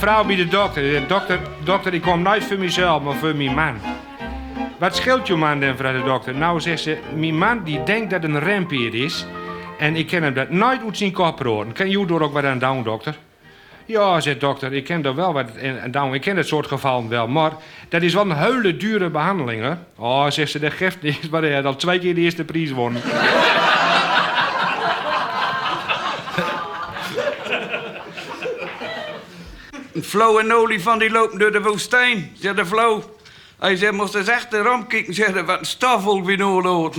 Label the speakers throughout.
Speaker 1: vrouw bij de dokter. Dokter, dokter, ik kom nooit voor mezelf, maar voor mijn man. Wat scheelt je man dan, vrouw de dokter? Nou, zegt ze, mijn man die denkt dat een rempier is. En ik ken hem dat nooit uit zijn kop roeren. Kan je er ook wat aan doen, dokter? Ja, zegt dokter, ik ken er wel wat aan doen. Ik ken het soort gevallen wel. Maar dat is wel een hele dure behandeling? Oh, zegt ze, de geeft niet, maar hij had al twee keer de eerste prijs gewonnen.
Speaker 2: Flo en olifant die lopen door de woestijn, zegt de Flo. Hij zegt, moest eens echt de ramp kijken, zegt hij, wat een staffel wie nodig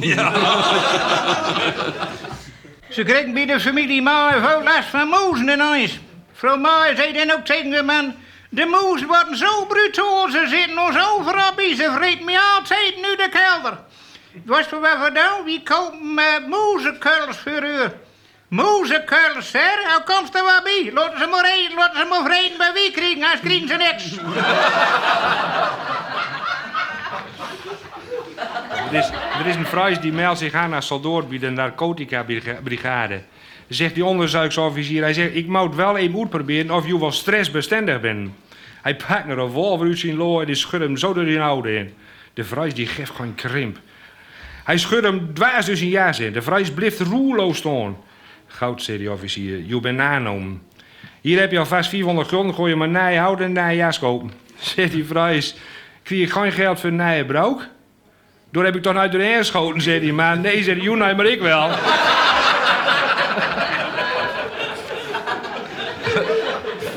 Speaker 3: Ze kregen bij de familie Maai veel last van moezen in huis. Vrouw Maai zei dan ook tegen de man... De moezen worden zo brutaal, ze zitten ons overal bij. Ze vreten me altijd nu de kelder. Was voor wat gedaan? Wie kopen uh, voor u? Moezenkuils, hè? Hoe komt er wat bij? Laten ze maar eten, laten ze maar vreten bij wie krijgen, anders krijgen ze niks.
Speaker 1: Er is, er is een vrouw die meldt zich aan als soldaat bij de narcotica-brigade. Zegt die onderzoeksofficier, hij zegt, ik moet wel even uitproberen of je wel stressbestendig bent. Hij pakt een revolver uit zijn en die schudt hem zo door die oude in. De vrouw die geeft gewoon krimp. Hij schudt hem dwars door zijn jas in. De vrouw blijft roerloos staan. Goud, zei die officier, je bent aangenomen. Hier heb je alvast 400 gulden, gooi je maar nij houden en nij kopen. Zegt die vrouw, krijg je geen geld voor een? Door heb ik toch uit de geschoten, zei hij. Maar nee, zei hij, maar ik wel.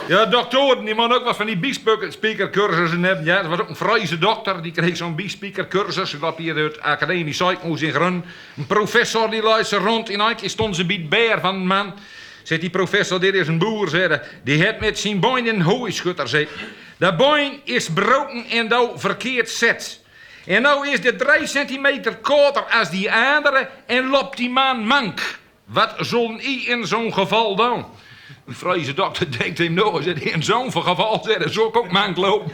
Speaker 4: Ja, doktoren, die man ook wat van die B-speaker cursussen hebben. Ja, dat was ook een Friese dokter, die kreeg zo'n B-speaker cursus. Heb hier het academie Ziekenhuis in Grun. Een professor die luistert rond. In keer stond ze bij beer van een man. Zegt die professor, dit is een boer, zei Die heeft met zijn boin een hooischutter, zei De boin is broken en nou verkeerd zet. En nou is dit 3 centimeter korter als die andere en loopt die man mank. Wat zullen i in zo'n geval doen? De Friese dokter denkt hem nog eens in zo'n geval zetten, zo ook mank lopen.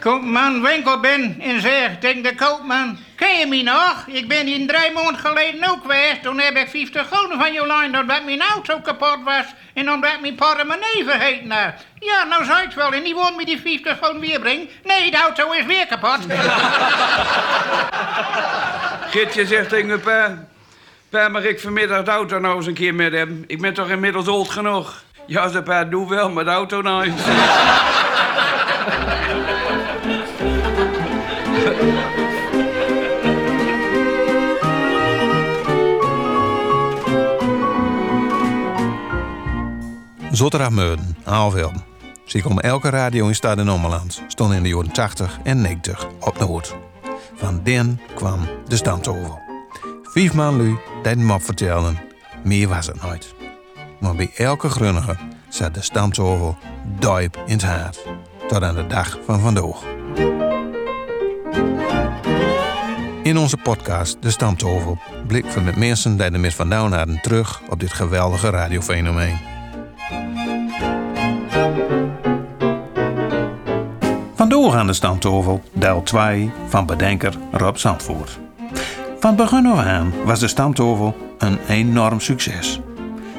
Speaker 3: Koopman winkel ben en zegt tegen de koopman... Ken je me nog? Ik ben hier drie maanden geleden ook geweest. Toen heb ik 50 gulden van je lijn omdat mijn auto kapot was... en omdat mijn portemonnee vergeten was. Ja, nou zou ik wel. En die woont me die 50 gulden weer brengen. Nee, de auto is weer kapot.
Speaker 2: Gitje zegt tegen pa... Pa, mag ik vanmiddag de auto nou eens een keer met hem? Ik ben toch inmiddels oud genoeg? Ja, ze pa, doe wel met de auto naar huis.
Speaker 5: Zotterdag Aalvelden. Zie om elke radio in Stad en Ommeland stond in de jaren 80 en 90 op Noord. Van den kwam de stamtovel. Vijf man lui deden hem vertellen. Meer was het nooit. Maar bij elke grunnige zat de stamtovel duip in het hart. Tot aan de dag van vandaag. In onze podcast De Stamtovel blikken we met mensen die er met vandaan hadden terug op dit geweldige radiofenomeen. Vandoor aan de Stamtovel, deel 2 van bedenker Rob Zandvoort. Van begin af aan was de Stamtovel een enorm succes.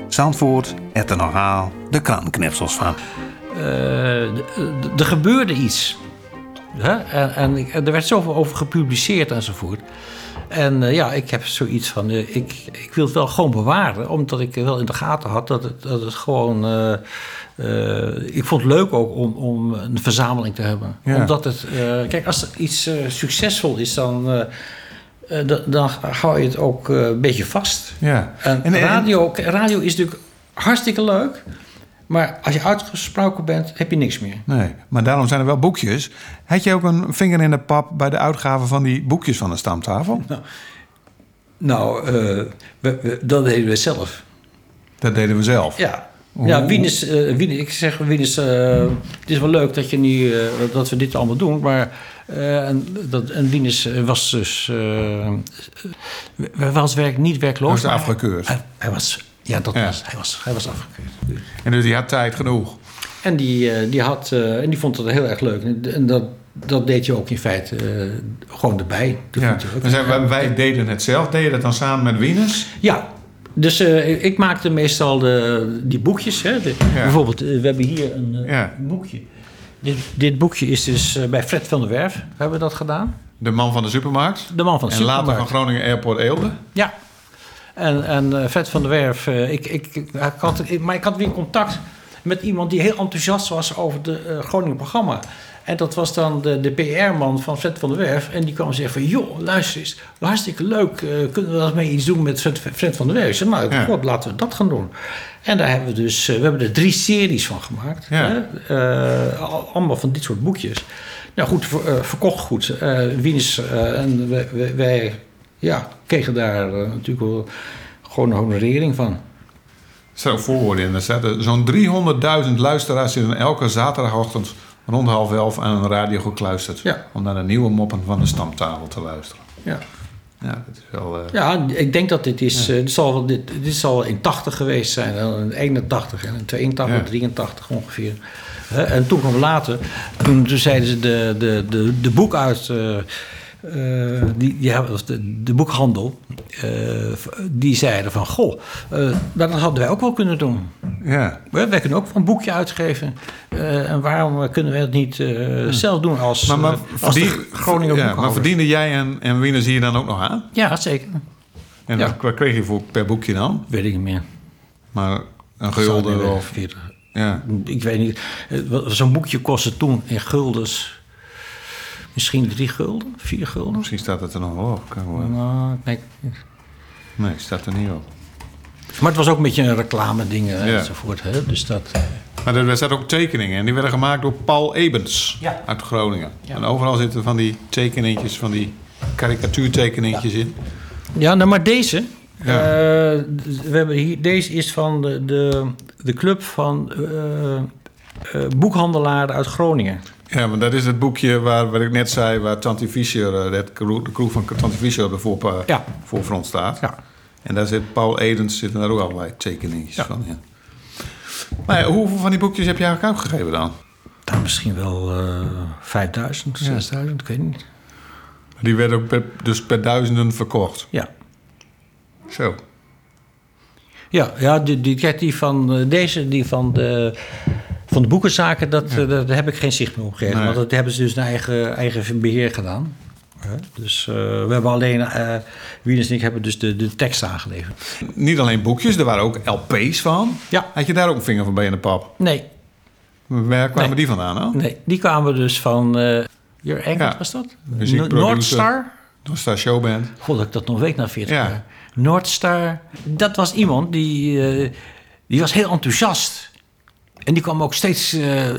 Speaker 5: Zandvoort had er de krantenknipsels van.
Speaker 6: er gebeurde iets. En, en, er werd zoveel over gepubliceerd enzovoort. En uh, ja, ik heb zoiets van, uh, ik, ik wil het wel gewoon bewaren, omdat ik wel in de gaten had dat het, dat het gewoon. Uh, ik vond het leuk ook om, om een verzameling te hebben. Ja. Omdat het, kijk, als iets succesvol is, dan. dan hou je het ook een beetje vast.
Speaker 5: Ja.
Speaker 6: En, en radio, radio is natuurlijk hartstikke leuk. Maar als je uitgesproken bent, heb je niks meer.
Speaker 5: Nee, maar daarom zijn er wel boekjes. Had je ook een vinger in de pap bij de uitgave van die boekjes van de stamtafel?
Speaker 6: Nou, nou we, dat deden we zelf.
Speaker 5: Dat deden we zelf?
Speaker 6: Ja. Ja, Wieners, uh, Wieners, ik zeg Wieners, uh, het is wel leuk dat, je nu, dat we dit allemaal doen, maar en, dat, en was dus, was werk, niet werkloos.
Speaker 5: Hij was afgekeurd.
Speaker 6: Hij, hij was ja, dat Was, hij, was, hij was afgekeurd.
Speaker 5: En dus die had tijd genoeg?
Speaker 6: En die, uh, die, had, uh, en die vond het heel erg leuk. En dat, dat deed je ook in feite uh, gewoon erbij.
Speaker 5: Ja. Zijn, wij deden het zelf. Deed je dat dan samen met Wieners?
Speaker 6: Ja. Dus eh, ik maakte meestal de, die boekjes. Hè, de- Bijvoorbeeld, eh, we hebben hier een eh,
Speaker 5: Ja.
Speaker 6: boekje. Dit, dit boekje is dus bij Fred van der Werf. Hebben we dat gedaan?
Speaker 5: De man van de supermarkt.
Speaker 6: De man van de
Speaker 5: En later van
Speaker 6: supermarkt.
Speaker 5: Groningen Airport Eelde.
Speaker 6: Ja. En, en Fred van der Werf, ik, ik, ik, ik had, ik- maar ik had weer contact met iemand die heel enthousiast was over de eh, Groningen programma. En dat was dan de, de PR-man van Fred van der Werf. En die kwam zeggen van, joh, luister eens, hartstikke leuk. eh, kunnen we dat mee iets doen met Fred, van der Werf? Ik zei, nou,
Speaker 5: Ja.
Speaker 6: god, laten we dat gaan doen. En daar hebben we dus, eh, we hebben er drie series van gemaakt.
Speaker 5: Ja.
Speaker 6: Hè? Eh, al- allemaal van dit soort boekjes. Nou goed, ver- verkocht goed. Eh, en wij, wij, ja, kregen daar natuurlijk wel gewoon een honorering van.
Speaker 5: Er ook voorwoorden in. Er staat zo'n 300.000 luisteraars zitten elke zaterdagochtend rond half elf aan een radio gekluisterd.
Speaker 6: Ja.
Speaker 5: Om naar de nieuwe moppen van de stamtafel te luisteren.
Speaker 6: Ja,
Speaker 5: Ja, dat is wel... eh,
Speaker 6: ja ik denk dat dit is, eh, dit, zal, dit, dit zal in 80 geweest zijn. In 81 en in 82,
Speaker 5: Ja.
Speaker 6: 83 ongeveer. En toen kwam later, toen, toen zeiden ze de, de, de, de boek uit... eh, die, ja, de, de boekhandel, eh, die zeiden van... Goh, nou, dat hadden wij ook wel kunnen doen.
Speaker 5: ja.
Speaker 6: Wij wij kunnen ook wel een boekje uitgeven. En waarom kunnen we het niet zelf doen als,
Speaker 5: Maar, maar,
Speaker 6: als de
Speaker 5: verdien-
Speaker 6: Groninger
Speaker 5: ja, maar verdiende jij en, en Wieners hier dan ook nog aan?
Speaker 6: Ja, zeker.
Speaker 5: En
Speaker 6: Ja.
Speaker 5: wat kreeg je voor per boekje dan?
Speaker 6: Weet ik niet meer.
Speaker 5: Maar een gulden of...
Speaker 6: 40.
Speaker 5: Ja.
Speaker 6: Ik weet niet. Zo'n boekje kostte toen in guldens misschien drie gulden, vier gulden.
Speaker 5: Misschien staat het er nog wel op. Kan wel.
Speaker 6: Nou, nee.
Speaker 5: Nee, staat er niet op.
Speaker 6: Maar het was ook een beetje een reclame ding
Speaker 5: Ja.
Speaker 6: enzovoort. Hè? Dus dat, eh,
Speaker 5: Maar er zaten ook tekeningen en die werden gemaakt door Paul Ebens
Speaker 6: Ja.
Speaker 5: uit Groningen.
Speaker 6: Ja.
Speaker 5: En overal zitten van die tekeningetjes, van die karikatuurtekeningetjes in.
Speaker 6: Ja, nou, maar deze.
Speaker 5: Ja.
Speaker 6: eh, we hebben hier, deze is van de, de, de club van eh, eh, boekhandelaren uit Groningen.
Speaker 5: Ja, maar dat is het boekje waar, wat ik net zei, waar Tante Fischer, eh, dat crew- de crew van Tante Fischer voor,
Speaker 6: Ja.
Speaker 5: voorfront staat.
Speaker 6: Ja.
Speaker 5: En daar zit Paul Edens, zitten daar ook allerlei tekeningetjes
Speaker 6: Ja.
Speaker 5: van. Ja. Maar ja, hoeveel van die boekjes heb je eigenlijk uitgegeven dan?
Speaker 6: Nou, misschien wel eh 5000, 6000, ik weet niet.
Speaker 5: Die werden ook per, dus per duizenden verkocht.
Speaker 6: Ja.
Speaker 5: Zo.
Speaker 6: Ja, ja die, die, die van eh, deze, die van de, van de boekenzaken, dat, eh, daar heb ik geen zicht meer op gegeven.
Speaker 5: Nee.
Speaker 6: Want dat hebben ze dus naar eigen, eigen beheer gedaan. Dus eh, we hebben alleen, eh Wieners en ik hebben dus de, de tekst aangeleverd.
Speaker 5: Niet alleen boekjes, er waren ook LP's van.
Speaker 6: Ja.
Speaker 5: Had je daar ook een vinger van bij in de pap?
Speaker 6: Nee,
Speaker 5: Waar kwamen
Speaker 6: Nee.
Speaker 5: die vandaan dan?
Speaker 6: nee, die kwamen dus van, eh Your Engels
Speaker 5: Ja.
Speaker 6: was dat? Noordstar.
Speaker 5: Door Star Showband.
Speaker 6: God, dat ik dat nog weet na 40
Speaker 5: Ja.
Speaker 6: jaar. Noordstar. Dat was iemand die, die was heel enthousiast. En die kwam ook steeds eh, eh,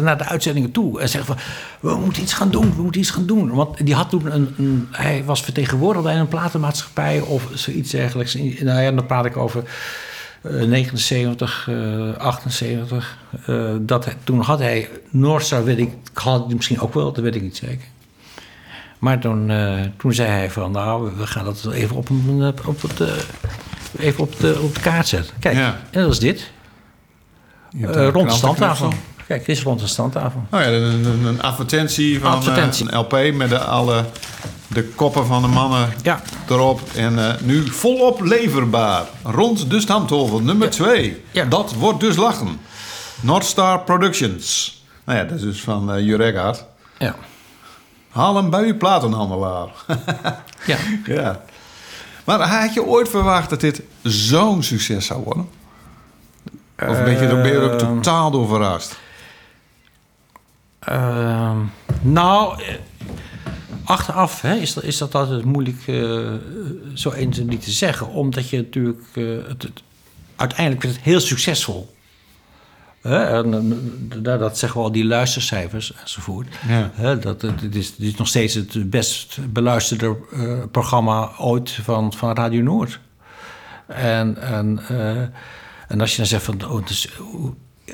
Speaker 6: naar de uitzendingen toe. En zei van, we moeten iets gaan doen, we moeten iets gaan doen. Want die had toen een, een hij was vertegenwoordigd bij een platenmaatschappij of zoiets dergelijks. Nou ja, dan praat ik over eh, 79, eh, 78. Eh, dat, hij- toen had hij Noordstar, weet ik, had hij misschien ook wel, dat weet ik niet zeker. Maar toen, eh, toen zei hij van, nou, we gaan dat even op, een, op, het, even op, de, op de kaart zetten. Kijk,
Speaker 5: Ja.
Speaker 6: en dat is dit. Eh,
Speaker 5: een
Speaker 6: rond de standtafel. Kijk, dit is rond de standtafel.
Speaker 5: Oh ja, een, een, een advertentie van
Speaker 6: Advertentie.
Speaker 5: eh, een LP met de, alle de koppen van de mannen
Speaker 6: Ja.
Speaker 5: erop. En eh, nu volop leverbaar. Rond de stamtafel nummer 2.
Speaker 6: Ja.
Speaker 5: Dat wordt dus lachen. Northstar Productions. Nou ja, dat is dus van Jur Eggard.
Speaker 6: Ja.
Speaker 5: Haal hem bij uw platenhandelaar.
Speaker 6: ja.
Speaker 5: ja. Maar had je ooit verwacht dat dit zo'n succes zou worden? Of ben je er ben je ook
Speaker 6: Ehm.
Speaker 5: totaal door verrast?
Speaker 6: Ehm, nou, eh, achteraf hè, is, dat, is dat altijd moeilijk eh, zo eens en niet te zeggen. Omdat je natuurlijk... eh, het, het- uiteindelijk werd het heel succesvol. En, eh, dat, zeggen we al, die luistercijfers enzovoort.
Speaker 5: Ja.
Speaker 6: Dat, het, is, het is nog steeds het best beluisterde eh, programma ooit van, van Radio Noord. En, en, eh, en als je dan zegt van, oh, het is,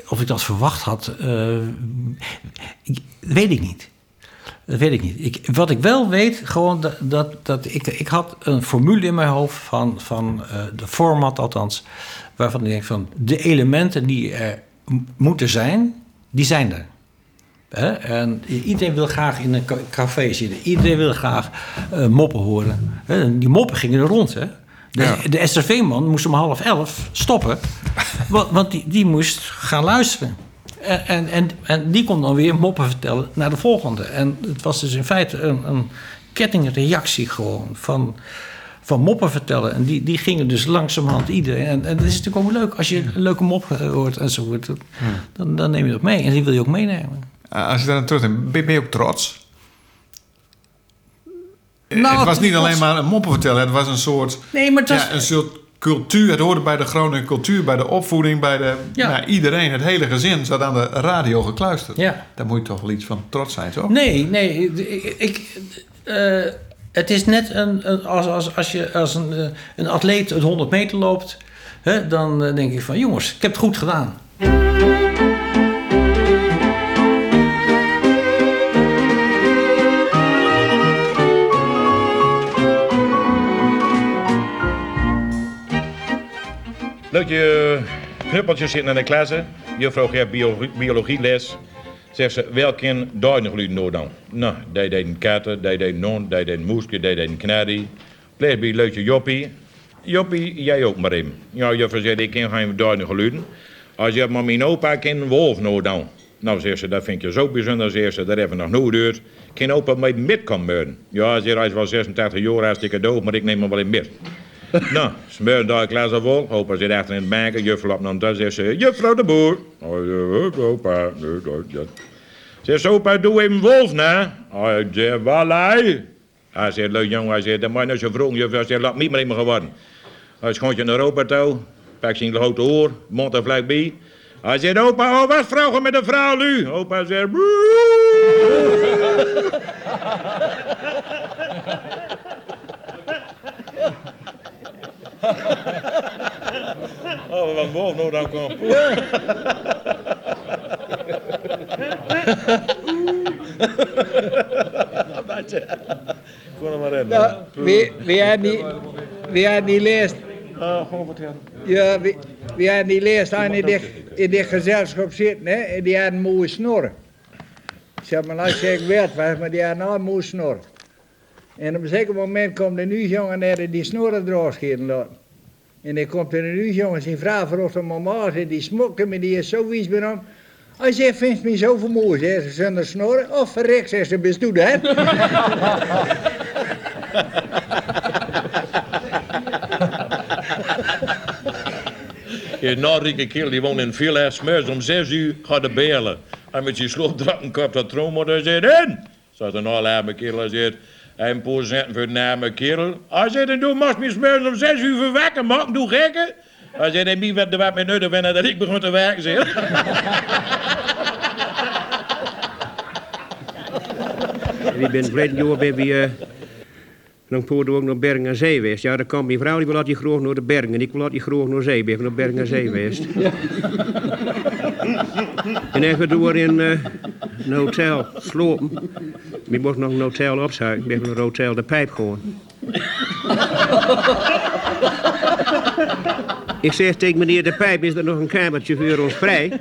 Speaker 6: of ik dat verwacht had, eh, weet ik niet. Dat weet ik niet. Ik, wat ik wel weet, gewoon dat, dat, ik, ik had een formule in mijn hoofd van, van eh, de format althans, waarvan ik denk van de elementen die er moeten zijn, die zijn er. En iedereen wil graag in een ca- café zitten. Iedereen wil graag eh, moppen horen. Die moppen gingen er rond. Hè? De,
Speaker 5: Ja.
Speaker 6: de SRV-man moest om half elf stoppen, want, want die, die moest gaan luisteren. En, en, en, en die kon dan weer moppen vertellen naar de volgende. En het was dus in feite een, een kettingreactie gewoon van, van moppen vertellen. En die, die gingen dus langzamerhand iedereen. En, en het is natuurlijk ook leuk als je een leuke mop eh, hoort enzovoort. Dat- Dan, dan neem je dat mee en die wil je ook meenemen.
Speaker 5: Als je daar aan terugdenkt, ben ben je ook trots?
Speaker 6: Nou,
Speaker 5: het was niet alleen maar een moppen vertellen. Het was een soort,
Speaker 6: Nee, maar het was,
Speaker 5: ja, een soort cultuur. Het hoorde bij de Groningen cultuur, bij de opvoeding, bij de,
Speaker 6: Ja.
Speaker 5: nou, iedereen. Het hele gezin zat aan de radio gekluisterd.
Speaker 6: Ja.
Speaker 5: Daar moet je toch wel iets van trots zijn, toch?
Speaker 6: Nee, nee. Ik, ik, eh, het is net een, een- als, als, als je als een, eh, een atleet het 100 meter loopt. Hè, dan eh, denk ik van jongens, ik heb het goed gedaan.
Speaker 7: Leuk je knuppeltjes zitten in de klas. Juffrouw geeft bio- biologieles. Zegt ze, welke duinigluiden nou dan? Nou, die deed een katten, die deed een hond, die deed een moesje, die een knarrie. Pleeg bij leutje Joppie. Joppie, jij ook maar in. Ja, juffrouw zegt, ik ken geen duinigluiden. Als je maar mijn opa kent, wolf nou dan. Nou, zegt ze, dat vind je zo bijzonder, zegt ze, dat hebben we nog nooit gehoord. Kan opa met met komen? Ja, zegt hij is wel 86 jaar, hartstikke doof, maar ik neem hem wel in met. Nou, smeur daar klas af vol. Opa zit achter in het banken. Juffrouw loopt naar hem. Zegt ze, juffrouw de boer. Oh, opa. Dat-. Zegt ze, opa, doe even wolf na. Hij zegt, walai. Hij zegt, leuk jongen. Hij zegt, dan moet je nou zo vroeg. Juffrouw zegt, laat niet meer in me geworden. Hij schoont je naar opa toe. Pak zijn grote oor. Mond er vlak bij. Hij zegt, opa, oh, wat vrouwen met een vrouw nu? Opa zegt, Oh, wat wolf nou dan maar in.
Speaker 8: Ja, wie, wie had niet, wie had niet leest,
Speaker 7: Ah, gewoon vertellen.
Speaker 8: ja, wie, wie had niet leest, aan in dit, in dit gezelschap zitten, hè, en die had een mooie snor. Zeg maar, als ik was, maar die had nou een mooie snor. En op een zeker moment komt de nu jongen en die snorren eruit schieten laten. En dan komt er nu jongen zijn vrouw voor ons mama en die smokken me, die is zo wies bij hem. Hij zegt, vindt me zo vermoeid, hè, ze zonder snorren. Of verrek, zegt ze, bestoed, hè.
Speaker 7: Je Nordrijke kerel die woont in Villa Smeurs om zes uur gaat de belen. Hij met zijn sloopdrappen kop dat trommel en zegt in. Zegt een arme kerel, hij zegt een paar centen voor een arme kerel. Hij zegt en doe mag me Smeurs om zes uur verwekken, maken, doe gekken. Zegt en wie werd er wat meer nodig wanneer dat ik begon te werken, zeg.
Speaker 9: Wie bent verleden jaar ben we uh, nog poorde ook naar Bergen aan Zee geweest. Ja, dan kwam mijn vrouw, die wil altijd graag naar de bergen. En ik wil altijd graag naar zee. Ben ik naar Bergen aan Zee geweest. en dan door in eh, een hotel slopen. Ik moest nog een hotel opzuigen. Ik ben naar een hotel de pijp gewoon. ik zeg tegen meneer de pijp, is er nog een kamertje voor ons vrij?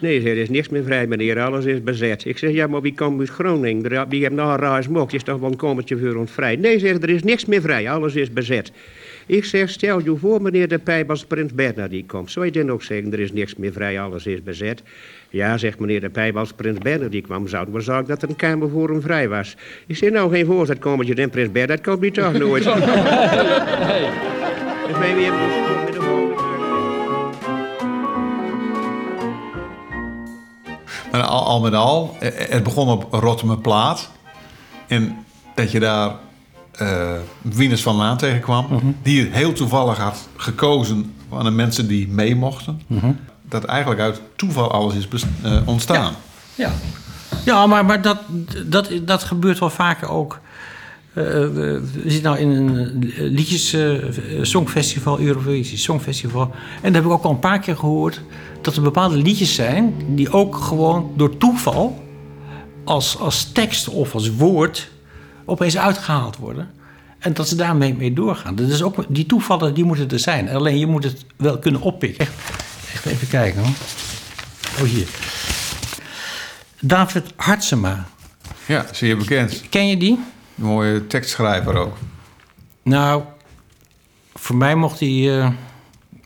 Speaker 9: Nee, er is niks meer vrij, meneer. Alles is bezet. Ik zeg, ja, maar wie komt uit Groningen? Die hebben nog een raar. Is toch wel een kamertje voor ons vrij? Nee, zeg, er is niks meer vrij. Alles is bezet. Ik zeg, stel je voor, meneer de Pijp, als prins Bernhard die komt. Zou je dan ook zeggen, er is niks meer vrij, alles is bezet? Ja, zegt meneer de Pijp, als prins Bernhard die kwam, zou het zorgen dat er een kamer voor hem vrij was. Ik zeg, nou, geen voorzet kamertje dan prins Bernhard, komt hij toch nooit. Dus wij weer.
Speaker 5: Maar al, al met al, eh, het begon op Rotterdam Plaat. En dat je daar eh Wieners van Laan tegenkwam. Die heel toevallig had gekozen van de mensen die mee mochten. Dat eigenlijk uit toeval alles is eh, ontstaan.
Speaker 6: Ja, ja maar, maar dat, dat, dat gebeurt wel vaker ook. Eh, we, zitten nou in een liedjes songfestival, Eurovisie Songfestival. En daar heb ik ook al een paar keer gehoord dat er bepaalde liedjes zijn die ook gewoon door toeval als, als tekst of als woord opeens uitgehaald worden. En dat ze daarmee mee doorgaan. Dat is ook, die toevallen die moeten er zijn. Alleen je moet het wel kunnen oppikken. Echt, even kijken hoor. Oh hier. David Hartsema.
Speaker 5: Ja, zeer bekend.
Speaker 6: Ken je die?
Speaker 5: Mooie tekstschrijver ook.
Speaker 6: Nou, voor mij mocht hij eh,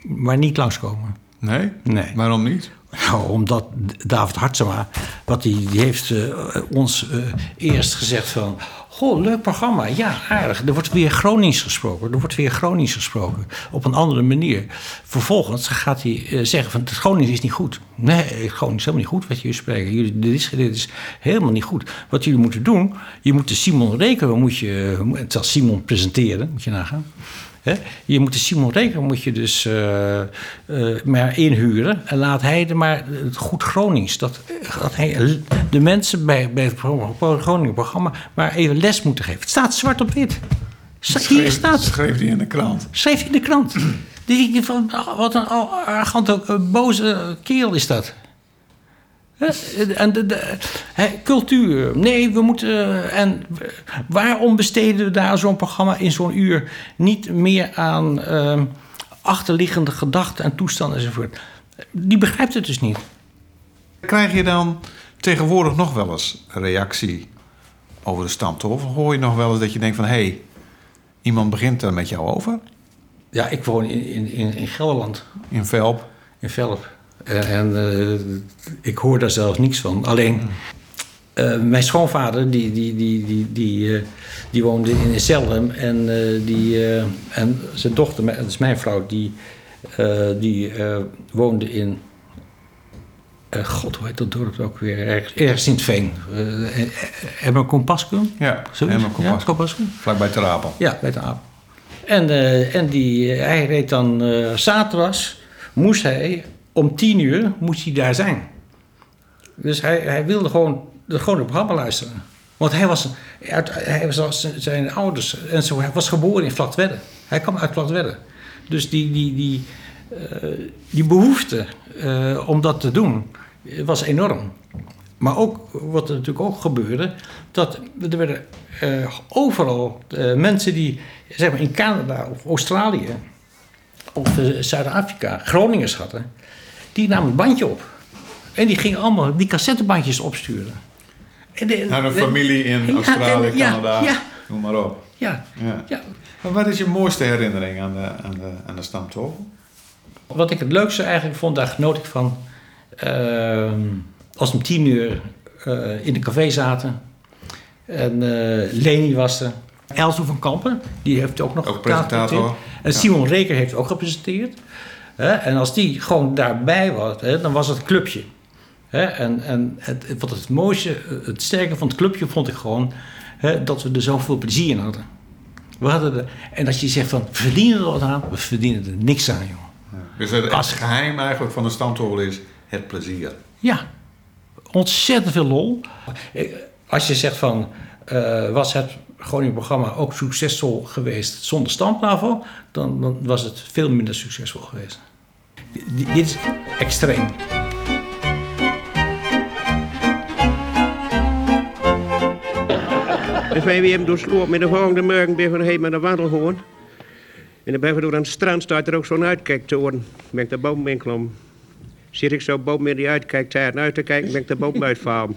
Speaker 6: maar niet langskomen.
Speaker 5: Nee?
Speaker 6: Nee.
Speaker 5: Waarom niet?
Speaker 6: Nou, omdat David Hartsema, wat die, die heeft eh, ons eh, eerst gezegd van... Goh, leuk programma, ja, aardig. Er wordt weer Gronings gesproken. Er wordt weer Gronings gesproken. Op een andere manier. Vervolgens gaat hij eh, zeggen van het Gronings is niet goed. Nee, het Gronings is helemaal niet goed wat jullie spreken. Jullie, dit, is, dit is helemaal niet goed. Wat jullie moeten doen, je moet de Simon Reken, moet je, zal Simon presenteren, moet je nagaan. Hè? Je moet de Simon Reker moet je dus eh, maar inhuren. En laat hij er maar het goed Gronings. Dat, dat hij de mensen bij, bij het Groningen programma maar even les moeten geven. Het staat zwart op wit. Sta- Hier staat.
Speaker 5: Schreef hij in de krant.
Speaker 6: Schreef in de krant. Je van, wat een arrogante, boze kerel is dat. En de, cultuur. Nee, we moeten. En waarom besteden we daar zo'n programma in zo'n uur niet meer aan ehm, achterliggende gedachten en toestanden enzovoort? Die begrijpt het dus niet.
Speaker 5: Krijg je dan tegenwoordig nog wel eens reactie over de stamtafel? Hoor je nog wel eens dat je denkt van... hé, hey, iemand begint er met jou over?
Speaker 6: Ja, ik woon in, in, in, in Gelderland,
Speaker 5: In Velp?
Speaker 6: in Velp. En, en eh, ik hoor daar zelfs niks van. Alleen, eh, mijn schoonvader, die, die, die, die, die, eh, die woonde in Zelhem. En, eh, die, eh, en zijn dochter, dat is mijn vrouw, die, eh, die eh, woonde in... eh, God, hoe heet dat dorp ook weer? Ergens, ergens in het Veen. Uh, Emmer?
Speaker 5: Ja? Emmer Compascum.
Speaker 6: Ja?
Speaker 5: Vlakbij Ter Apel.
Speaker 6: Ja, bij aap. En, eh, en die, eh, hij reed dan eh zaterdags, moest hij om tien uur moest hij daar zijn. Dus hij, hij wilde gewoon, gewoon het programma luisteren. Want hij was, hij was zijn- ouders en zo, hij was geboren in Flatwedde. Hij kwam uit Flatwedde. Dus die, die, die, eh, die behoefte eh, om dat te doen eh, was enorm. Maar ook wat er natuurlijk ook gebeurde, dat er werden overal mensen die zeg maar in Canada of Australië of Zuid-Afrika Groningers hadden, die namen een bandje op. En die gingen allemaal die cassettebandjes opsturen. En de-
Speaker 5: Naar een
Speaker 6: de-
Speaker 5: familie in
Speaker 6: Ja,
Speaker 5: Australië,
Speaker 6: en-
Speaker 5: Canada,
Speaker 6: Ja,
Speaker 5: noem maar op.
Speaker 6: ja,
Speaker 5: Ja. Maar wat is je mooiste herinnering aan de, aan de, aan de stamtafel?
Speaker 6: Wat ik het leukste eigenlijk vond, daar genoot ik van. ehm, als we om tien uur eh, in een café zaten. En eh, Leni was er. Elso van Kampen, die heeft ook nog
Speaker 5: Ook presentator.
Speaker 6: En Simon Reker heeft ook gepresenteerd. Hè, en als die gewoon daarbij was, hè, dan was het een clubje. Hè, en en het, wat het mooiste, het sterke van het clubje vond ik gewoon... Hè, dat we er zoveel plezier in hadden. We hadden er, en als je zegt van, we verdienen er wat aan? We verdienen er niks aan, joh.
Speaker 5: Dus het, het geheim eigenlijk van de stamtafel is het plezier.
Speaker 6: Ja, ontzettend veel lol. Als je zegt van, eh, was het Groningen programma ook succesvol geweest zonder stamtafel, dan, dan was het veel minder succesvol geweest. Dit is extreem.
Speaker 9: Dus wij weer hem doorsloop met de volgende morgen ben van heen met de wandelhoorn. En dan ben we door aan het strand staat er ook zo'n uitkijktoren. Ben ik de boom in klom. Zit ik zo boven met die uitkijktoren uit te kijken, ben ik de boom uitvallen.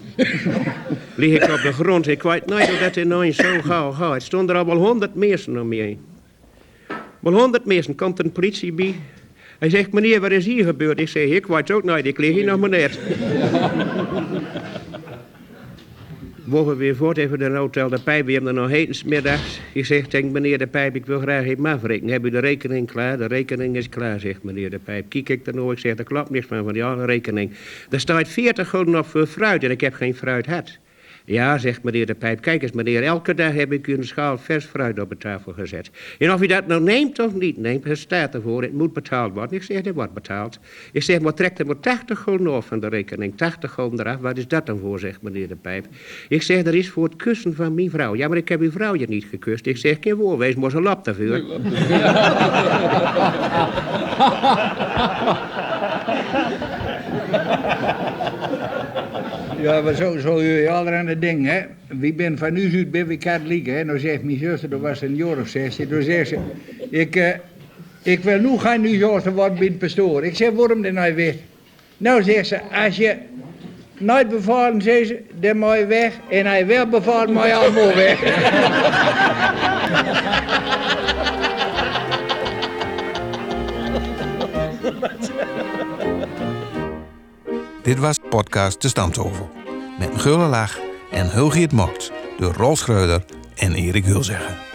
Speaker 9: Lig ik op de grond, ik weet niet hoe dat in ooit zo gauw gaat. Het stonden er al wel honderd mensen om me heen. Wel honderd mensen, komt een politie bij. Hij zegt, meneer, wat is hier gebeurd? Ik zeg, ik weet ook niet, ik lig hier nog maar net. Mogen we weer voort even de hotel de pijp. We hebben er nog heen middags. Ik zeg tegen meneer de pijp, ik wil graag even afrekenen. Heb u de rekening klaar? De rekening is klaar, zegt meneer de pijp. Kijk ik er nou, ik zeg, er klopt niks van, van een rekening. Er staat 40 gulden op voor fruit en ik heb geen fruit gehad. Ja, zegt meneer de pijp, kijk eens meneer, elke dag heb ik u een schaal vers fruit op de tafel gezet. En of u dat nou neemt of niet neemt, het staat ervoor, het moet betaald worden. Ik zeg, dit wordt betaald. Ik zeg, maar trekt er maar 80 gulden af van de rekening, 80 gulden eraf. Wat is dat dan voor, zegt meneer de pijp. Ik zeg, dat is voor het kussen van mijn vrouw. Ja, maar ik heb uw vrouwtje niet gekust. Ik zeg, geen woord, wees maar zo lap daarvoor.
Speaker 8: Ja, maar zo, zo je allerhande dingen, hè. Wie ben van u uit, ben katholiek, hè. Nou zegt mijn zuster, dat was een jaar of 16, toen zegt ze, ik, eh, ik wil nu gaan nu zorgen wat bij het pastoor. Ik zeg, waarom dan nou weer? Nou zegt ze, als je nooit bevalen, zegt ze, dan moet je weg. En hij wel bevalt, moet je allemaal weg.
Speaker 5: Dit was podcast De Stamtovel. Met een gulle lach en Hulgiet Mokt door Rolf Schreuder en Erik Hulzegger.